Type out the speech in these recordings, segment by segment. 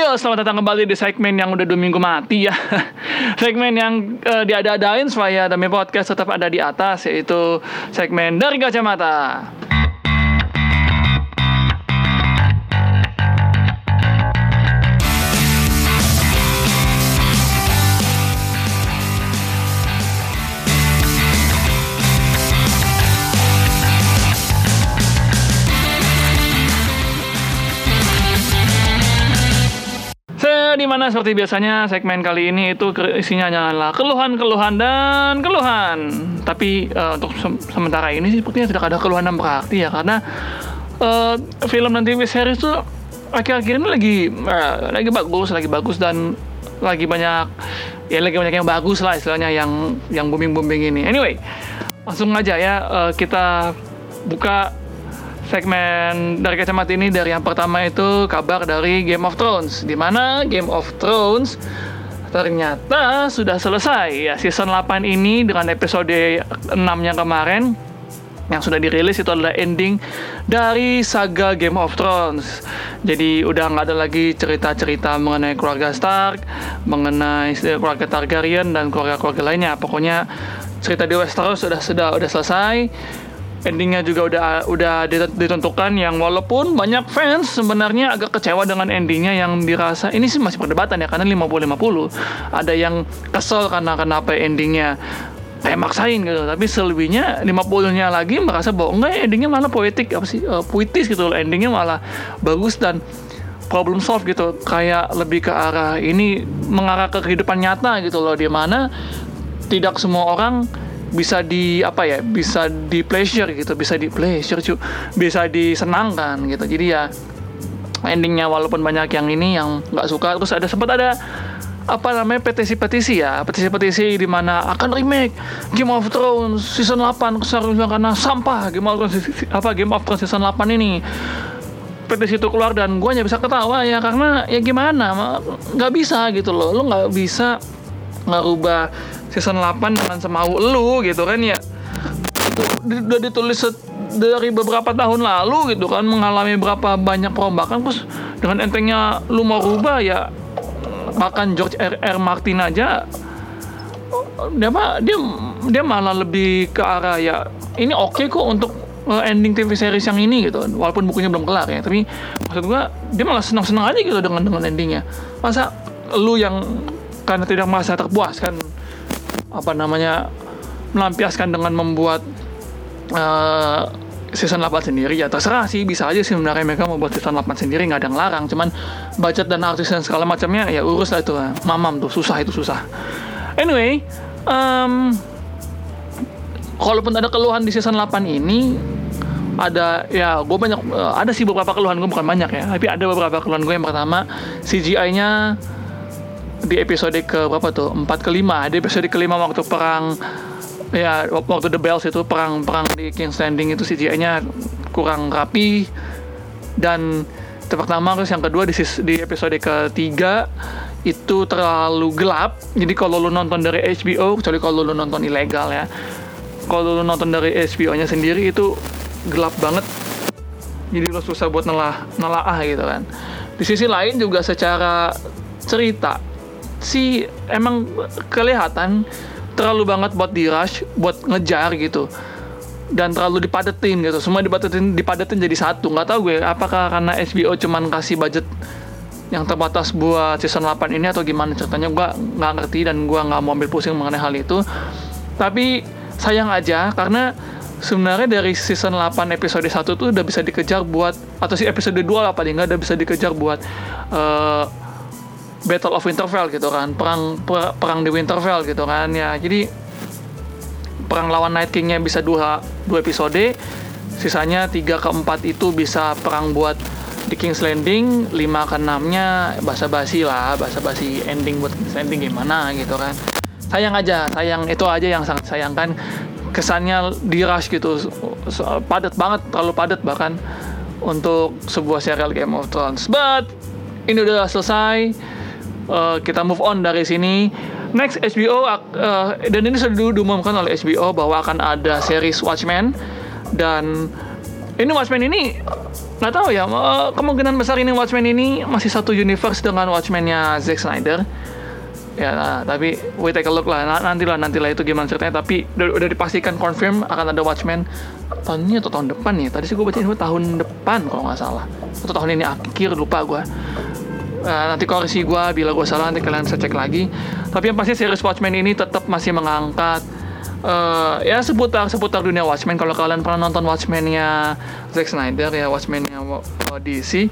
Yo, selamat datang kembali di segmen yang udah dua minggu mati ya. segmen yang uh, diada-adain supaya Dami Podcast tetap ada di atas, yaitu segmen dari kacamata. Mana seperti biasanya segmen kali ini itu isinya hanyalah keluhan-keluhan dan keluhan. Tapi uh, untuk se sementara ini sih sepertinya tidak ada keluhan yang berarti ya karena uh, film dan TV series tuh akhir-akhir ini lagi uh, lagi bagus, lagi bagus dan lagi banyak ya lagi banyak yang bagus lah istilahnya yang yang booming booming ini. Anyway, langsung aja ya uh, kita buka segmen dari kacamata ini dari yang pertama itu kabar dari Game of Thrones di mana Game of Thrones ternyata sudah selesai ya season 8 ini dengan episode 6 yang kemarin yang sudah dirilis itu adalah ending dari saga Game of Thrones. Jadi udah nggak ada lagi cerita-cerita mengenai keluarga Stark, mengenai keluarga Targaryen dan keluarga-keluarga lainnya. Pokoknya cerita di Westeros sudah sudah udah selesai endingnya juga udah udah ditentukan yang walaupun banyak fans sebenarnya agak kecewa dengan endingnya yang dirasa ini sih masih perdebatan ya karena 50-50 ada yang kesel karena kenapa endingnya kayak maksain gitu. Tapi selebihnya 50 nya lagi merasa bahwa enggak endingnya malah poetik apa sih uh, puitis gitu loh. Endingnya malah bagus dan problem solve gitu. Kayak lebih ke arah ini mengarah ke kehidupan nyata gitu loh. Di mana tidak semua orang bisa di apa ya bisa di pleasure gitu bisa di pleasure cu bisa disenangkan gitu. Jadi ya endingnya walaupun banyak yang ini yang nggak suka terus ada sempat ada apa namanya petisi-petisi ya. Petisi-petisi di mana akan remake Game of Thrones season 8 seharusnya karena sampah Game of Thrones apa Game of Thrones season 8 ini. Petisi itu keluar dan gue hanya bisa ketawa ya karena ya gimana nggak bisa gitu loh. Lo nggak bisa ngerubah season 8 dengan semau lu gitu kan ya itu udah ditulis dari beberapa tahun lalu gitu kan mengalami berapa banyak perombakan terus dengan entengnya lu mau rubah ya bahkan George R. R. Martin aja dia dia dia malah lebih ke arah ya ini oke okay kok untuk eh, ending TV series yang ini gitu walaupun bukunya belum kelar ya tapi maksud gua dia malah senang-senang aja gitu dengan dengan endingnya masa lu yang karena tidak merasa terpuaskan apa namanya melampiaskan dengan membuat uh, season 8 sendiri. Ya terserah sih bisa aja sih sebenarnya mereka mau buat season 8 sendiri nggak ada yang larang. Cuman budget dan artis dan segala macamnya ya urus lah itu mamam tuh susah itu susah. Anyway um, kalaupun ada keluhan di season 8 ini ada ya gue banyak uh, ada sih beberapa keluhan gue bukan banyak ya. Tapi ada beberapa keluhan gue yang pertama CGI-nya di episode ke berapa tuh? Empat ke lima. Di episode kelima waktu perang ya waktu The Bells itu perang perang di King's Landing itu CGI-nya kurang rapi. Dan itu pertama terus yang kedua di, di episode ketiga itu terlalu gelap. Jadi kalau lu nonton dari HBO kecuali kalau lu nonton ilegal ya kalau lu nonton dari HBO-nya sendiri itu gelap banget. Jadi lu susah buat nelah nelaah gitu kan. Di sisi lain juga secara cerita sih emang kelihatan terlalu banget buat di rush, buat ngejar gitu. Dan terlalu dipadetin gitu. Semua dipadetin dipadetin jadi satu. Nggak tahu gue apakah karena HBO cuman kasih budget yang terbatas buat season 8 ini atau gimana ceritanya gue nggak ngerti dan gue nggak mau ambil pusing mengenai hal itu tapi sayang aja karena sebenarnya dari season 8 episode 1 tuh udah bisa dikejar buat atau si episode 2 lah paling nggak udah bisa dikejar buat uh, Battle of Winterfell gitu kan. Perang per, perang di Winterfell gitu kan ya. Jadi perang lawan Night Kingnya bisa dua dua episode. Sisanya tiga ke empat itu bisa perang buat di King's Landing lima ke enamnya basa-basi lah basa-basi ending buat King's Landing gimana gitu kan. Sayang aja sayang itu aja yang sangat sayangkan kesannya di rush gitu padat banget terlalu padat bahkan untuk sebuah serial Game of Thrones. But ini udah selesai uh, kita move on dari sini. Next HBO uh, dan ini sudah diumumkan oleh HBO bahwa akan ada series Watchmen. Dan ini Watchmen ini nggak tahu ya eh, kemungkinan besar ini Watchmen ini masih satu universe dengan Watchmennya Zack Snyder. Ya nah, tapi we take a look lah nanti lah nanti lah itu gimana ceritanya. Tapi udah, udah dipastikan confirm akan ada Watchmen. Tahun ini atau tahun depan nih tadi sih gue baca info tahun depan kalau nggak salah. Atau tahun ini akhir lupa gue Uh, nanti koreksi gue bila gue salah nanti kalian bisa cek lagi. Tapi yang pasti series Watchmen ini tetap masih mengangkat uh, ya seputar seputar dunia Watchmen. Kalau kalian pernah nonton Watchmen-nya Zack Snyder ya Watchmen-nya DC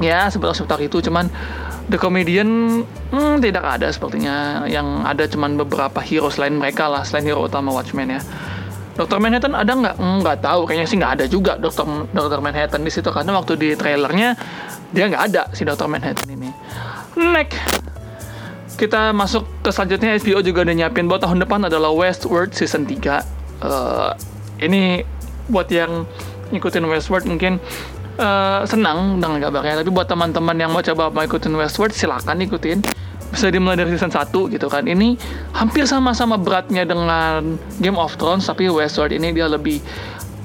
ya seputar seputar itu. Cuman The Comedian hmm, tidak ada sepertinya. Yang ada cuman beberapa hero selain mereka lah selain hero utama Watchmen ya. Dokter Manhattan ada nggak? Nggak tahu, kayaknya sih nggak ada juga Dokter Dokter Manhattan di situ. Karena waktu di trailernya dia nggak ada si Dokter Manhattan ini. Next, kita masuk ke selanjutnya. HBO juga udah nyiapin buat tahun depan adalah Westworld season 3 uh, eh, ini buat yang ngikutin Westworld mungkin uh, senang dengan kabarnya. Tapi buat teman-teman yang mau coba mau ikutin Westworld silakan ikutin. Bisa dimulai dari season 1 gitu kan. Ini hampir sama-sama beratnya dengan Game of Thrones tapi Westworld ini dia lebih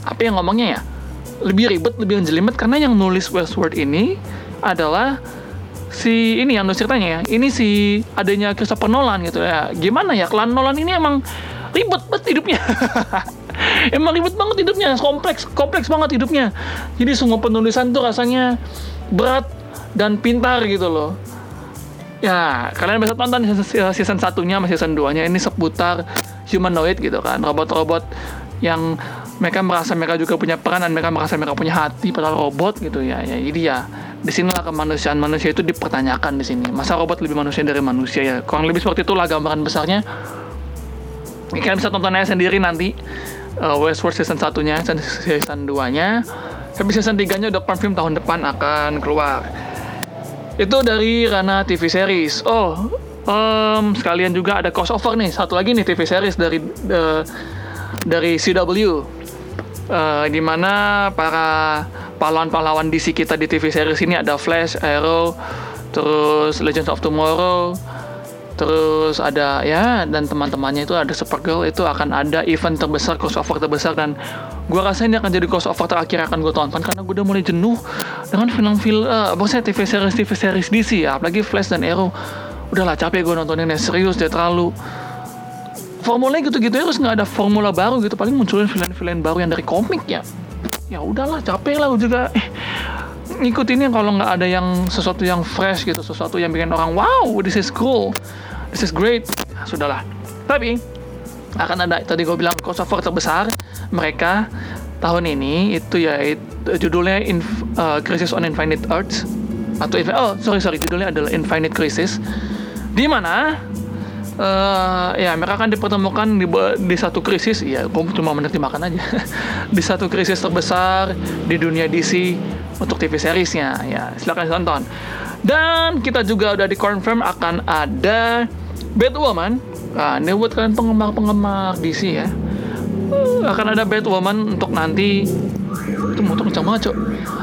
apa yang ngomongnya ya? Lebih ribet lebih jelimet karena yang nulis Westworld ini adalah si ini yang ceritanya ya. Ini si adanya Christopher Nolan gitu ya. Gimana ya klan Nolan ini emang ribet banget hidupnya. Emang ribet banget hidupnya kompleks kompleks banget hidupnya. Jadi semua penulisan tuh rasanya berat dan pintar gitu loh. Ya kalian bisa tonton season satunya sama season 2 nya ini seputar humanoid gitu kan robot-robot yang mereka merasa mereka juga punya peran dan mereka merasa mereka punya hati padahal robot gitu ya. Ya jadi ya di sinilah kemanusiaan manusia itu dipertanyakan di sini. Masa robot lebih manusia dari manusia ya? Kurang lebih seperti itulah gambaran besarnya. Kalian bisa tonton aja sendiri nanti uh, Westworld season satunya season, season 2 nya tapi season 3 nya udah confirm tahun depan akan keluar. Itu dari Rana TV series. Oh, um, sekalian juga ada crossover nih. Satu lagi nih TV series dari uh, dari CW. Uh, di mana para pahlawan-pahlawan DC kita di TV series ini ada Flash, Arrow, terus Legends of Tomorrow, terus ada ya dan teman-temannya itu ada Supergirl itu akan ada event terbesar crossover terbesar dan gue rasa ini akan jadi crossover terakhir akan gue tonton karena gue udah mulai jenuh dengan film-film uh, maksudnya TV series TV series DC ya apalagi Flash dan Arrow. Udahlah capek gue nontonnya serius dia terlalu formulanya gitu-gitu ya harus nggak ada formula baru gitu. Paling munculin film-film baru yang dari komik ya. Ya udahlah capek lah juga. Eh, ngikutinnya kalau nggak ada yang sesuatu yang fresh gitu sesuatu yang bikin orang wow this is cool. This is great. Nah, sudahlah. Tapi akan ada tadi gue bilang crossover terbesar mereka tahun ini itu ya judulnya Inf, uh, Crisis on Infinite Earths. Atau oh sorry sorry judulnya adalah Infinite Crisis. Di mana uh, ya mereka akan dipertemukan di, di satu krisis. Ya gue cuma menerjemahkan aja. Di satu krisis terbesar di dunia DC untuk TV seriesnya. Ya silahkan tonton dan kita juga udah dikonfirm akan ada Batwoman. Nah, ini buat kalian penggemar-penggemar DC ya. Uh, akan ada Batwoman untuk nanti itu motor kencang banget cok.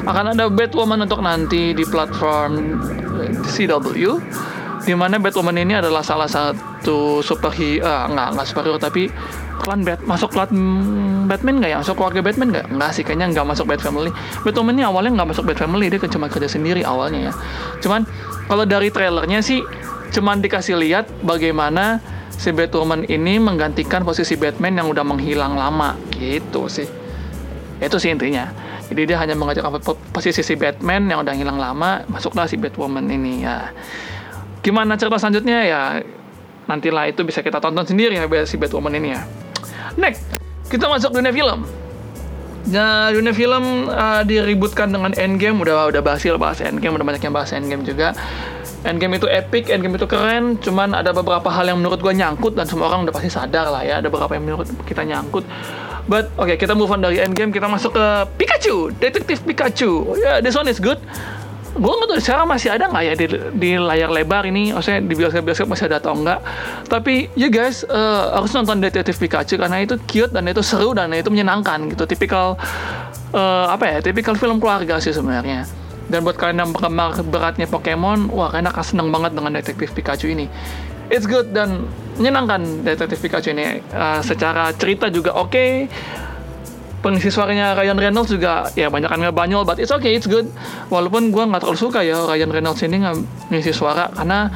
Akan ada Batwoman untuk nanti di platform CW di mana Batwoman ini adalah salah satu superhero uh, nggak nggak superhero tapi klan Bat masuk klan Batman nggak ya? Masuk keluarga Batman nggak? Nggak sih kayaknya nggak masuk Bat Family. Batwoman ini awalnya nggak masuk Bat Family dia cuma kerja sendiri awalnya ya. Cuman kalau dari trailernya sih cuman dikasih lihat bagaimana si Batwoman ini menggantikan posisi Batman yang udah menghilang lama. Gitu sih. Itu sih intinya. Jadi dia hanya mengajak posisi si Batman yang udah hilang lama masuklah si Batwoman ini ya. Gimana cerita selanjutnya? Ya nantilah itu bisa kita tonton sendiri ya si Batwoman ini ya. Next kita masuk dunia film. Nah, dunia film uh, diributkan dengan Endgame. Udah udah berhasil bahas Endgame. Udah banyak yang bahas Endgame juga. Endgame itu epic, Endgame itu keren, cuman ada beberapa hal yang menurut gue nyangkut dan semua orang udah pasti sadar lah ya, ada beberapa yang menurut kita nyangkut. But oke, okay, kita move on dari Endgame, kita masuk ke Pikachu, Detektif Pikachu. Ya, yeah, this one is good. Gue nggak tahu sekarang masih ada nggak ya di, di layar lebar ini, maksudnya di bioskop-bioskop masih ada atau enggak. Tapi you guys uh, harus nonton Detektif Pikachu karena itu cute dan itu seru dan itu menyenangkan gitu. Tipikal uh, apa ya? Tipikal film keluarga sih sebenarnya dan buat kalian yang penggemar beratnya Pokemon, wah kalian akan seneng banget dengan Detektif Pikachu ini. It's good dan menyenangkan Detektif Pikachu ini. Uh, secara cerita juga oke. Okay. Pengisi suaranya Ryan Reynolds juga ya banyak kan ngebanyol but it's okay it's good. Walaupun gue nggak terlalu suka ya Ryan Reynolds ini ngisi suara karena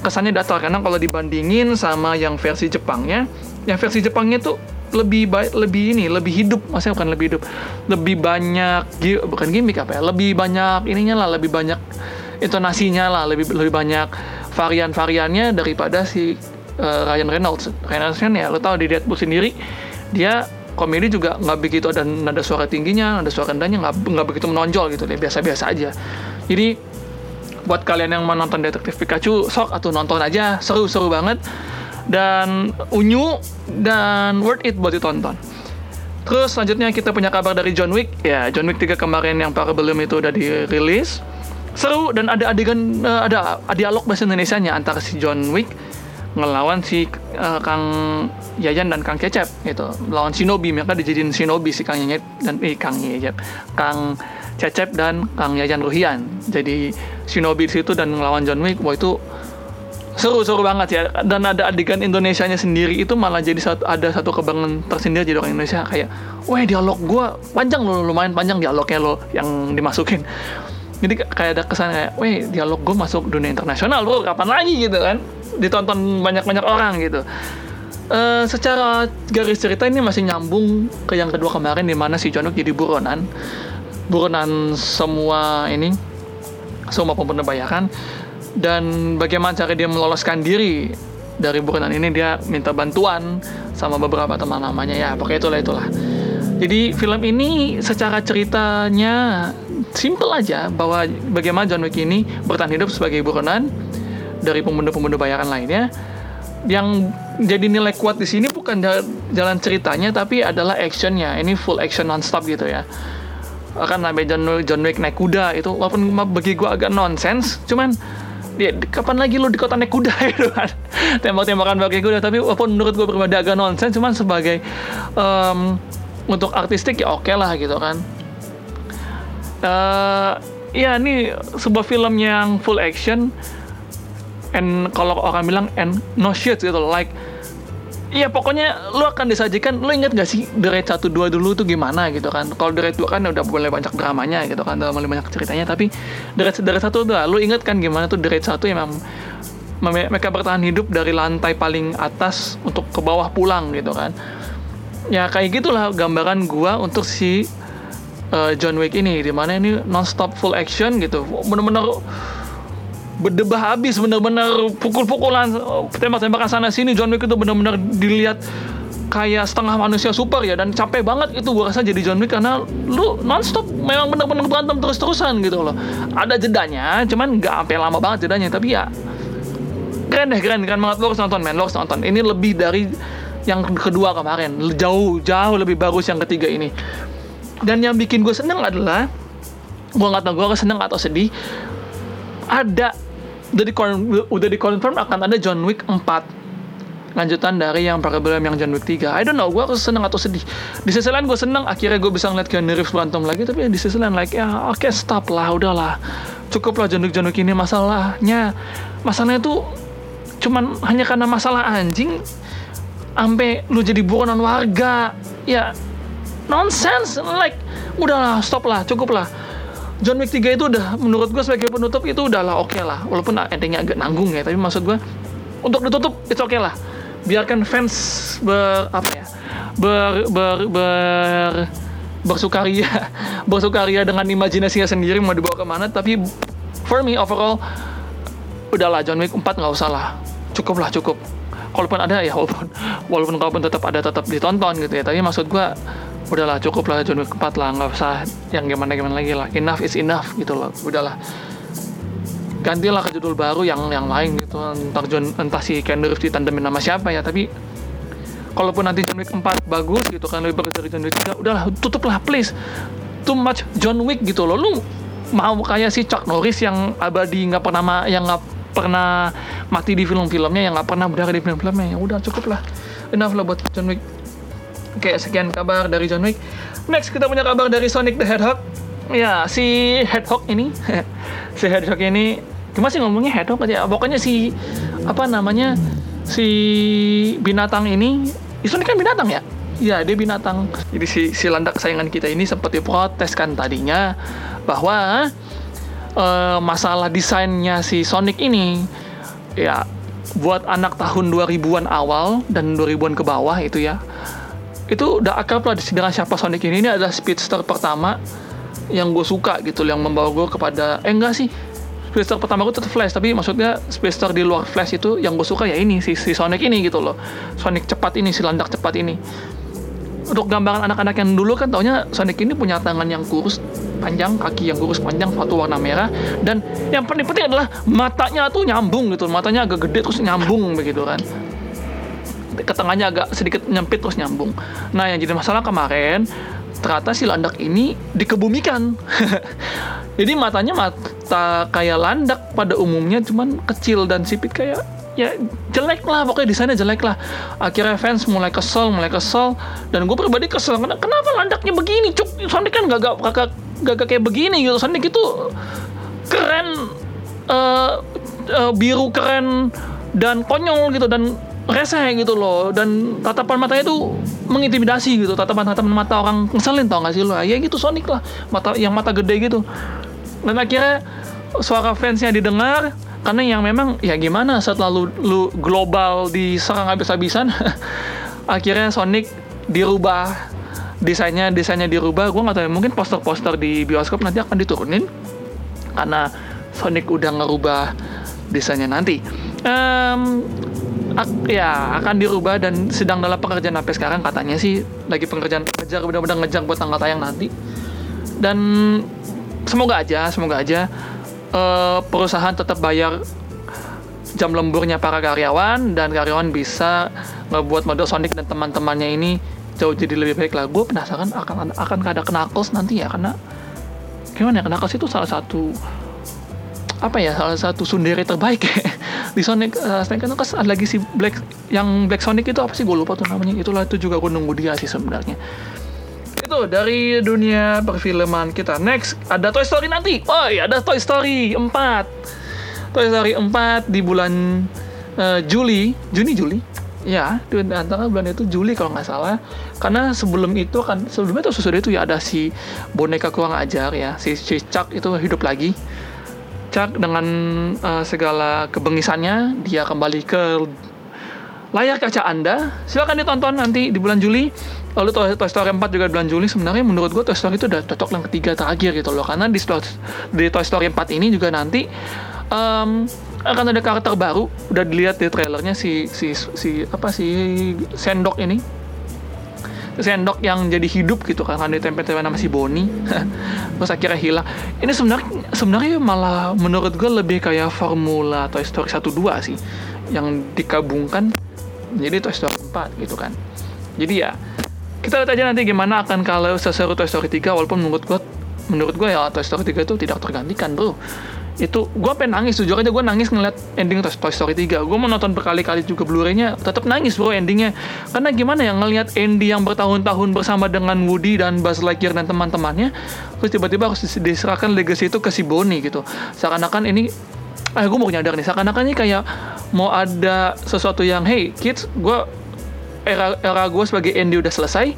kesannya datar. Karena kalau dibandingin sama yang versi Jepangnya yang versi Jepangnya tuh lebih baik lebih ini lebih hidup. Maksudnya bukan lebih hidup lebih banyak bukan gimmick apa ya lebih banyak ininya lah lebih banyak intonasinya lah lebih lebih banyak varian-variannya daripada si uh, Ryan Reynolds. Reynolds kan ya lo tau di Deadpool sendiri dia komedi juga nggak begitu ada nada suara tingginya nada suara rendahnya nggak begitu menonjol gitu deh biasa-biasa aja jadi buat kalian yang mau nonton Detektif Pikachu sok atau nonton aja seru-seru banget dan unyu dan worth it buat ditonton. Terus selanjutnya kita punya kabar dari John Wick. Ya, John Wick 3 kemarin yang para belum itu udah dirilis. Seru dan ada adegan uh, ada dialog bahasa Indonesia-nya antara si John Wick ngelawan si uh, Kang Yayan dan Kang Kecep gitu. Lawan Shinobi, mereka dijadiin Shinobi si Kang Yayan dan eh Kang Yayan. Kang Cecep dan Kang Yayan Ruhian. Jadi Shinobi situ dan ngelawan John Wick, wah itu seru-seru banget ya dan ada adegan Indonesianya sendiri itu malah jadi satu, ada satu kebanggaan tersendiri jadi orang Indonesia kayak wah dialog gue panjang loh lumayan panjang dialognya lo yang dimasukin jadi kayak ada kesan kayak wah dialog gue masuk dunia internasional bro kapan lagi gitu kan ditonton banyak-banyak orang gitu. Uh, secara garis cerita ini masih nyambung ke yang kedua kemarin di mana si John Wick jadi buronan. Buronan semua ini semua pembunuh bayaran dan bagaimana cara dia meloloskan diri dari buronan ini dia minta bantuan sama beberapa teman namanya. Ya pokoknya itulah itulah. Jadi film ini secara ceritanya simple aja bahwa bagaimana John Wick ini bertahan hidup sebagai buronan dari pembunuh-pembunuh bayaran lainnya yang jadi nilai kuat di sini bukan jalan ceritanya tapi adalah actionnya. Ini full action nonstop gitu ya. Kan namanya John Wick, John Wick naik kuda itu walaupun bagi gue agak nonsens cuman ya, kapan lagi lo di kota naik kuda gitu kan? Tembak-tembakan pakai kuda tapi walaupun menurut gue pribadi agak nonsen cuman sebagai um, untuk artistik ya oke okay lah gitu kan. Uh, ya ini sebuah film yang full action and kalau orang bilang and no shit gitu like Iya pokoknya lu akan disajikan lu inget gak sih The Raid 1 2 dulu tuh gimana gitu kan? Kalau The Raid 2 kan udah boleh banyak dramanya gitu kan udah mulai banyak ceritanya tapi The Raid, The Raid 1 tuh lu inget kan gimana tuh The Raid 1 emang mereka bertahan hidup dari lantai paling atas untuk ke bawah pulang gitu kan? Ya kayak gitulah gambaran gua untuk si uh, John Wick ini di mana ini non-stop full action gitu. Bener-bener berdebah habis bener-bener pukul-pukulan tembak-tembakan sana sini. John Wick itu bener-bener dilihat kayak setengah manusia super ya. Dan capek banget itu gue rasa jadi John Wick karena lu nonstop memang bener-bener berantem terus-terusan gitu loh. Ada jedanya cuman nggak sampai lama banget jedanya. Tapi ya keren deh keren keren banget. Lo harus nonton men. Lo harus nonton. Ini lebih dari yang kedua kemarin. Jauh jauh lebih bagus yang ketiga ini. Dan yang bikin gue seneng adalah gue nggak tahu gue seneng atau sedih ada udah di udah dikonfirm akan ada John Wick 4 lanjutan dari yang problem yang John Wick 3 I don't know gue seneng atau sedih. Di sisi lain gue seneng akhirnya gue bisa ngeliat Keanu Reeves berantem lagi tapi di sisi lain like ya oke okay, stop lah udahlah. Cukup lah John Wick John Wick ini masalahnya. Masalahnya itu cuman hanya karena masalah anjing sampai lu jadi buronan warga. Ya nonsense like udahlah stop lah cukup lah John Wick 3 itu udah menurut gue sebagai penutup itu udahlah oke okay lah. Walaupun endingnya agak nanggung ya tapi maksud gue untuk ditutup itu oke okay lah. Biarkan fans ber apa ya ber ber ber bersukaria bersukaria dengan imajinasinya sendiri mau dibawa ke mana tapi for me overall udahlah John Wick 4 nggak usah lah. Cukup lah cukup. Walaupun ada ya walaupun walaupun kalaupun tetap ada tetap ditonton gitu ya. Tapi maksud gue udahlah cukup lah John Wick 4 lah nggak usah yang gimana gimana lagi lah. Enough is enough gitu loh. Udahlah gantilah ke judul baru yang yang lain gitu. Entah John entah si Ken Reeves ditandemin nama siapa ya tapi kalaupun nanti John Wick 4 bagus gitu kan lebih bagus dari John Wick 3 udahlah tutup lah please. Too much John Wick gitu loh. Lu mau kayak si Chuck Norris yang abadi nggak pernah ma yang nggak pernah mati di film-filmnya yang nggak pernah berdarah di film-filmnya? Ya udah cukup lah enough lah buat John Wick Oke, sekian kabar dari John Wick. Next kita punya kabar dari Sonic the Hedgehog. Ya, si Hedgehog ini, si Hedgehog ini, gimana sih ngomongnya Hedgehog aja? Pokoknya si apa namanya si binatang ini, Sonic kan binatang ya? ya dia binatang jadi si si landak kesayangan kita ini sempat diprotes kan tadinya bahwa uh, masalah desainnya si Sonic ini ya buat anak tahun 2000-an awal dan 2000-an ke bawah itu ya itu udah akrab lah dengan siapa Sonic ini. Ini adalah speedster pertama yang gue suka gitu yang membawa gue kepada eh enggak sih. Speedster pertama gue tetap Flash tapi maksudnya Speedster di luar Flash itu yang gue suka ya ini si, si Sonic ini gitu loh. Sonic cepat ini si landak cepat ini. Untuk gambaran anak-anak yang dulu kan taunya Sonic ini punya tangan yang kurus panjang kaki yang kurus panjang sepatu warna merah. Dan yang paling penting adalah matanya tuh nyambung gitu matanya agak gede terus nyambung begitu kan ke tengahnya agak sedikit nyempit terus nyambung. Nah yang jadi masalah kemarin ternyata si landak ini dikebumikan. Jadi matanya mata kayak landak pada umumnya cuman kecil dan sipit kayak ya jelek lah pokoknya desainnya jelek lah. Akhirnya fans mulai kesel mulai kesel. Dan gue pribadi kesel karena kenapa landaknya begini? Cuk Sonic kan gak, gak kayak begini gitu. Sonic itu keren uh, uh, biru keren dan konyol gitu. Dan reseh gitu loh. Dan tatapan matanya itu mengintimidasi gitu. Tatapan tatapan mata orang ngeselin tau gak sih lo? Ya gitu Sonic lah. Mata yang mata gede gitu. Dan akhirnya suara fansnya didengar karena yang memang ya gimana setelah lu, lu global diserang habis-habisan akhirnya Sonic dirubah. Desainnya desainnya dirubah. Gue nggak tahu mungkin poster-poster di bioskop nanti akan diturunin karena Sonic udah ngerubah desainnya nanti. Um, ya akan dirubah dan sedang dalam pengerjaan sampai sekarang katanya sih lagi pengerjaan ngejar benar-benar ngejar buat tanggal tayang nanti dan semoga aja semoga aja uh, perusahaan tetap bayar jam lemburnya para karyawan dan karyawan bisa ngebuat model Sonic dan teman-temannya ini jauh jadi lebih baik lah. Gue penasaran akan akan ada Knuckles nanti ya karena gimana ya Knuckles itu salah satu apa ya salah satu sundere terbaik ya. di Sonic uh, Sonic kan ada lagi si Black yang Black Sonic itu apa sih gue lupa tuh namanya itulah itu juga gue nunggu dia sih sebenarnya itu dari dunia perfilman kita. Next, ada Toy Story nanti. Oh iya, ada Toy Story 4. Toy Story 4 di bulan uh, Juli, Juni Juli. Ya, di antara bulan itu Juli kalau nggak salah. Karena sebelum itu kan sebelumnya itu sesudah itu ya ada si boneka kurang ajar ya, si, Chuck itu hidup lagi. Dengan uh, segala kebengisannya dia kembali ke layar kaca Anda. Silahkan ditonton nanti di bulan Juli. Lalu Toy, Story 4 juga bulan Juli. Sebenarnya menurut gue Toy Story itu udah cocok yang ketiga terakhir gitu loh. Karena di, di Toy Story 4 ini juga nanti um, akan ada karakter baru. Udah dilihat di trailernya si si si apa si sendok ini sendok yang jadi hidup gitu kan kan ditempel-tempel nama si Bonnie terus akhirnya hilang. Ini sebenarnya sebenarnya malah menurut gue lebih kayak formula Toy Story 1 2 sih yang dikabungkan menjadi Toy Story 4 gitu kan. Jadi ya kita lihat aja nanti gimana akan kalau seseru Toy Story 3 walaupun menurut gue menurut gue ya Toy Story 3 itu tidak tergantikan bro. Itu gue pengen nangis jujur aja gue nangis ngeliat ending Toy Story 3 gue mau nonton berkali-kali juga Blu-ray-nya tetap nangis bro endingnya. Karena gimana ya ngeliat Andy yang bertahun-tahun bersama dengan Woody dan Buzz Lightyear dan teman-temannya terus tiba-tiba harus diserahkan legacy itu ke si Bonnie gitu. Seakan-akan ini ah gue mau nyadar nih seakan-akan ini kayak mau ada sesuatu yang hey kids gue era era gue sebagai Andy udah selesai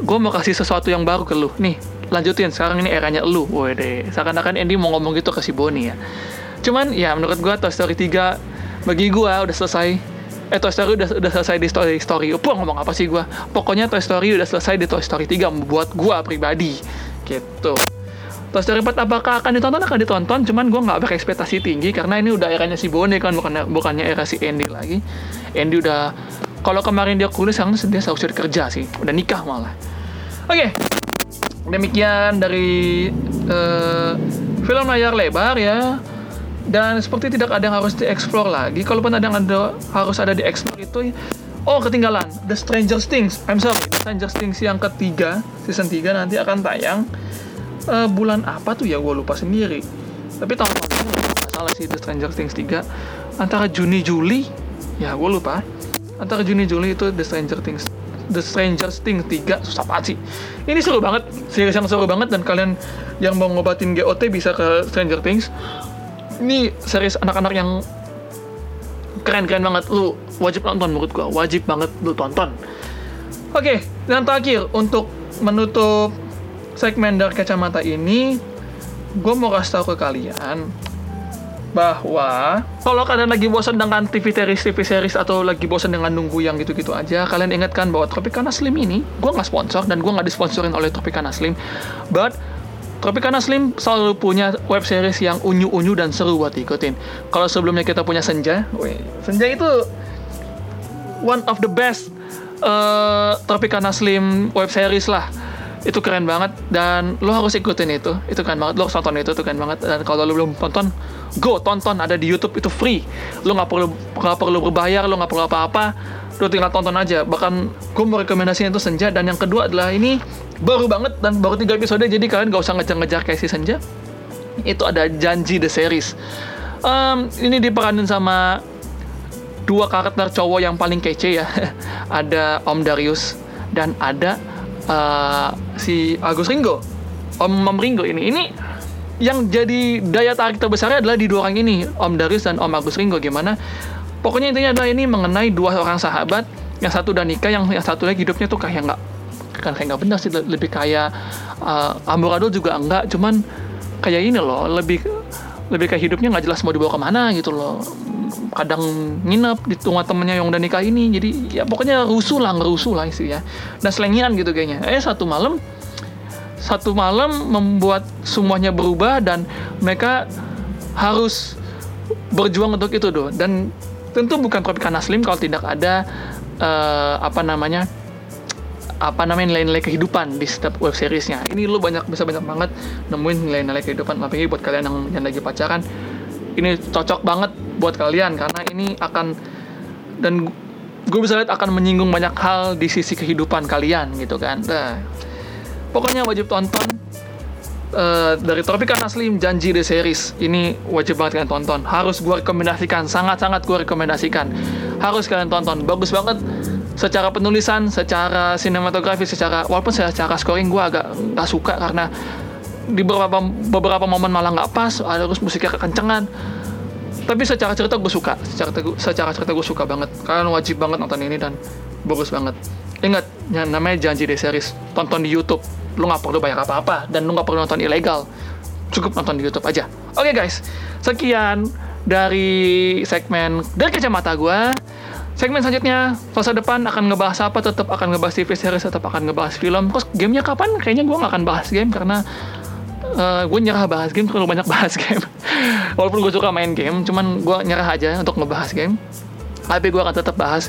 gue mau kasih sesuatu yang baru ke lu. Nih lanjutin sekarang ini eranya lu wede. Seakan-akan Andy mau ngomong gitu ke si Bonnie ya. Cuman ya menurut gue Toy Story 3 bagi gue udah selesai. Eh Toy Story udah udah selesai di Story Story. Puh ngomong apa sih gue pokoknya Toy Story udah selesai di Toy Story 3 buat gue pribadi. Gitu. Toy Story 4 apakah akan ditonton? Akan ditonton, cuman gue nggak berekspektasi tinggi karena ini udah eranya si Bonnie kan, bukannya, bukannya era si Andy lagi. Andy udah kalau kemarin dia kuliah sekarang dia sudah kerja sih. Udah nikah malah. Oke. okay. Demikian dari uh, film layar lebar ya. Dan seperti tidak ada yang harus dieksplor lagi kalaupun ada yang ada, harus ada dieksplor itu oh ketinggalan. The Stranger Things. I'm sorry The Stranger Things yang ketiga season 3 nanti akan tayang uh, bulan apa tuh ya? Gue lupa sendiri. Tapi tahun lalu salah sih The Stranger Things 3 antara Juni Juli ya gue lupa. Antara Juni Juli itu The Stranger Things The Stranger Things 3 susah banget sih. Ini seru banget series yang seru banget dan kalian yang mau ngobatin GOT bisa ke Stranger Things. Ini series anak-anak yang keren-keren banget. Lu wajib nonton menurut gua wajib banget lu tonton. Oke, dan terakhir untuk menutup segmen dari kacamata ini, gue mau kasih tahu ke kalian bahwa kalau kalian lagi bosan dengan TV series, TV series atau lagi bosan dengan nunggu yang gitu-gitu aja, kalian ingatkan bahwa Tropicana Slim ini, gue nggak sponsor dan gue nggak disponsorin oleh Tropicana Slim, but Tropicana Slim selalu punya web series yang unyu-unyu dan seru buat diikutin. Kalau sebelumnya kita punya Senja, weh, Senja itu one of the best uh, Tropicana Slim web series lah itu keren banget. Dan lo harus ikutin itu. Itu keren banget. Lo harus tonton itu itu keren banget. Dan kalau lo belum tonton go tonton. Ada di YouTube itu free. Lo nggak perlu nggak perlu berbayar lo nggak perlu apa-apa. Lo tinggal tonton aja. Bahkan gue mau rekomendasiin itu Senja. Dan yang kedua adalah ini baru banget dan baru tiga episode. Jadi kalian gak usah ngejar-ngejar kayak si Senja. Itu ada Janji the series. Um, ini diperanin sama dua karakter cowok yang paling kece ya. Ada Om Darius dan ada uh, si Agus Ringo, Om Om Ringo ini. Ini yang jadi daya tarik terbesarnya adalah di dua orang ini, Om Darius dan Om Agus Ringo. Gimana? Pokoknya intinya adalah ini mengenai dua orang sahabat, yang satu udah nikah, yang yang satu lagi hidupnya tuh kayak nggak kan kayak nggak benar sih, lebih kayak uh, amburadul juga enggak, cuman kayak ini loh, lebih lebih kayak hidupnya nggak jelas mau dibawa ke mana gitu loh kadang nginep di rumah temennya yang udah nikah ini. Jadi ya pokoknya rusuh lah ngerusuh lah sih ya dan selengian gitu kayaknya. Eh satu malam satu malam membuat semuanya berubah dan mereka harus berjuang untuk itu doh dan tentu bukan Tropicana Slim kalau tidak ada uh, apa namanya apa namanya nilai-nilai kehidupan di setiap web seriesnya. Ini lo banyak bisa banyak banget nemuin nilai-nilai kehidupan. Apalagi buat kalian yang, yang lagi pacaran ini cocok banget buat kalian karena ini akan dan gue bisa lihat akan menyinggung banyak hal di sisi kehidupan kalian gitu kan. Nah, pokoknya wajib tonton uh, dari Tropicana Slim Janji The Series ini wajib banget kalian tonton. Harus gue rekomendasikan, sangat-sangat gue rekomendasikan. Harus kalian tonton, bagus banget secara penulisan, secara sinematografi, secara walaupun secara scoring gue agak nggak suka karena di beberapa beberapa momen malah nggak pas, ada terus musiknya kekencengan tapi secara cerita gue suka. Secara secara cerita gue suka banget. Kalian wajib banget nonton ini dan bagus banget. Ingat yang namanya janji deh series tonton di YouTube. Lu nggak perlu bayar apa-apa dan lu nggak perlu nonton ilegal. Cukup nonton di YouTube aja. Oke okay, guys. Sekian dari segmen dari kacamata gue segmen selanjutnya fase depan akan ngebahas apa? Tetap akan ngebahas TV series tetap akan ngebahas film. Terus gamenya kapan? Kayaknya gue nggak akan bahas game karena uh, eh, gue nyerah bahas game terlalu banyak bahas game. Walaupun gue suka main game cuman gue nyerah aja untuk ngebahas game. Tapi gue akan tetap bahas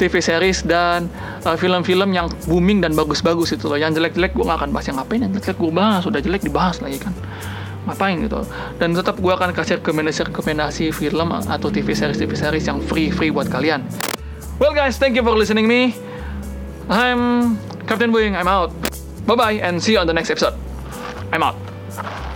TV series dan eh, film-film yang booming dan bagus-bagus itu loh. Yang jelek-jelek gue gak akan bahas. Yang ngapain yang jelek gue bahas? Sudah jelek dibahas lagi kan. Ngapain gitu? Dan tetap gue akan kasih rekomendasi rekomendasi film atau TV series TV series yang free free buat kalian. Well guys thank you for listening me. I'm Captain Boeing. I'm out. Bye bye and see you on the next episode. I'm out Thank you.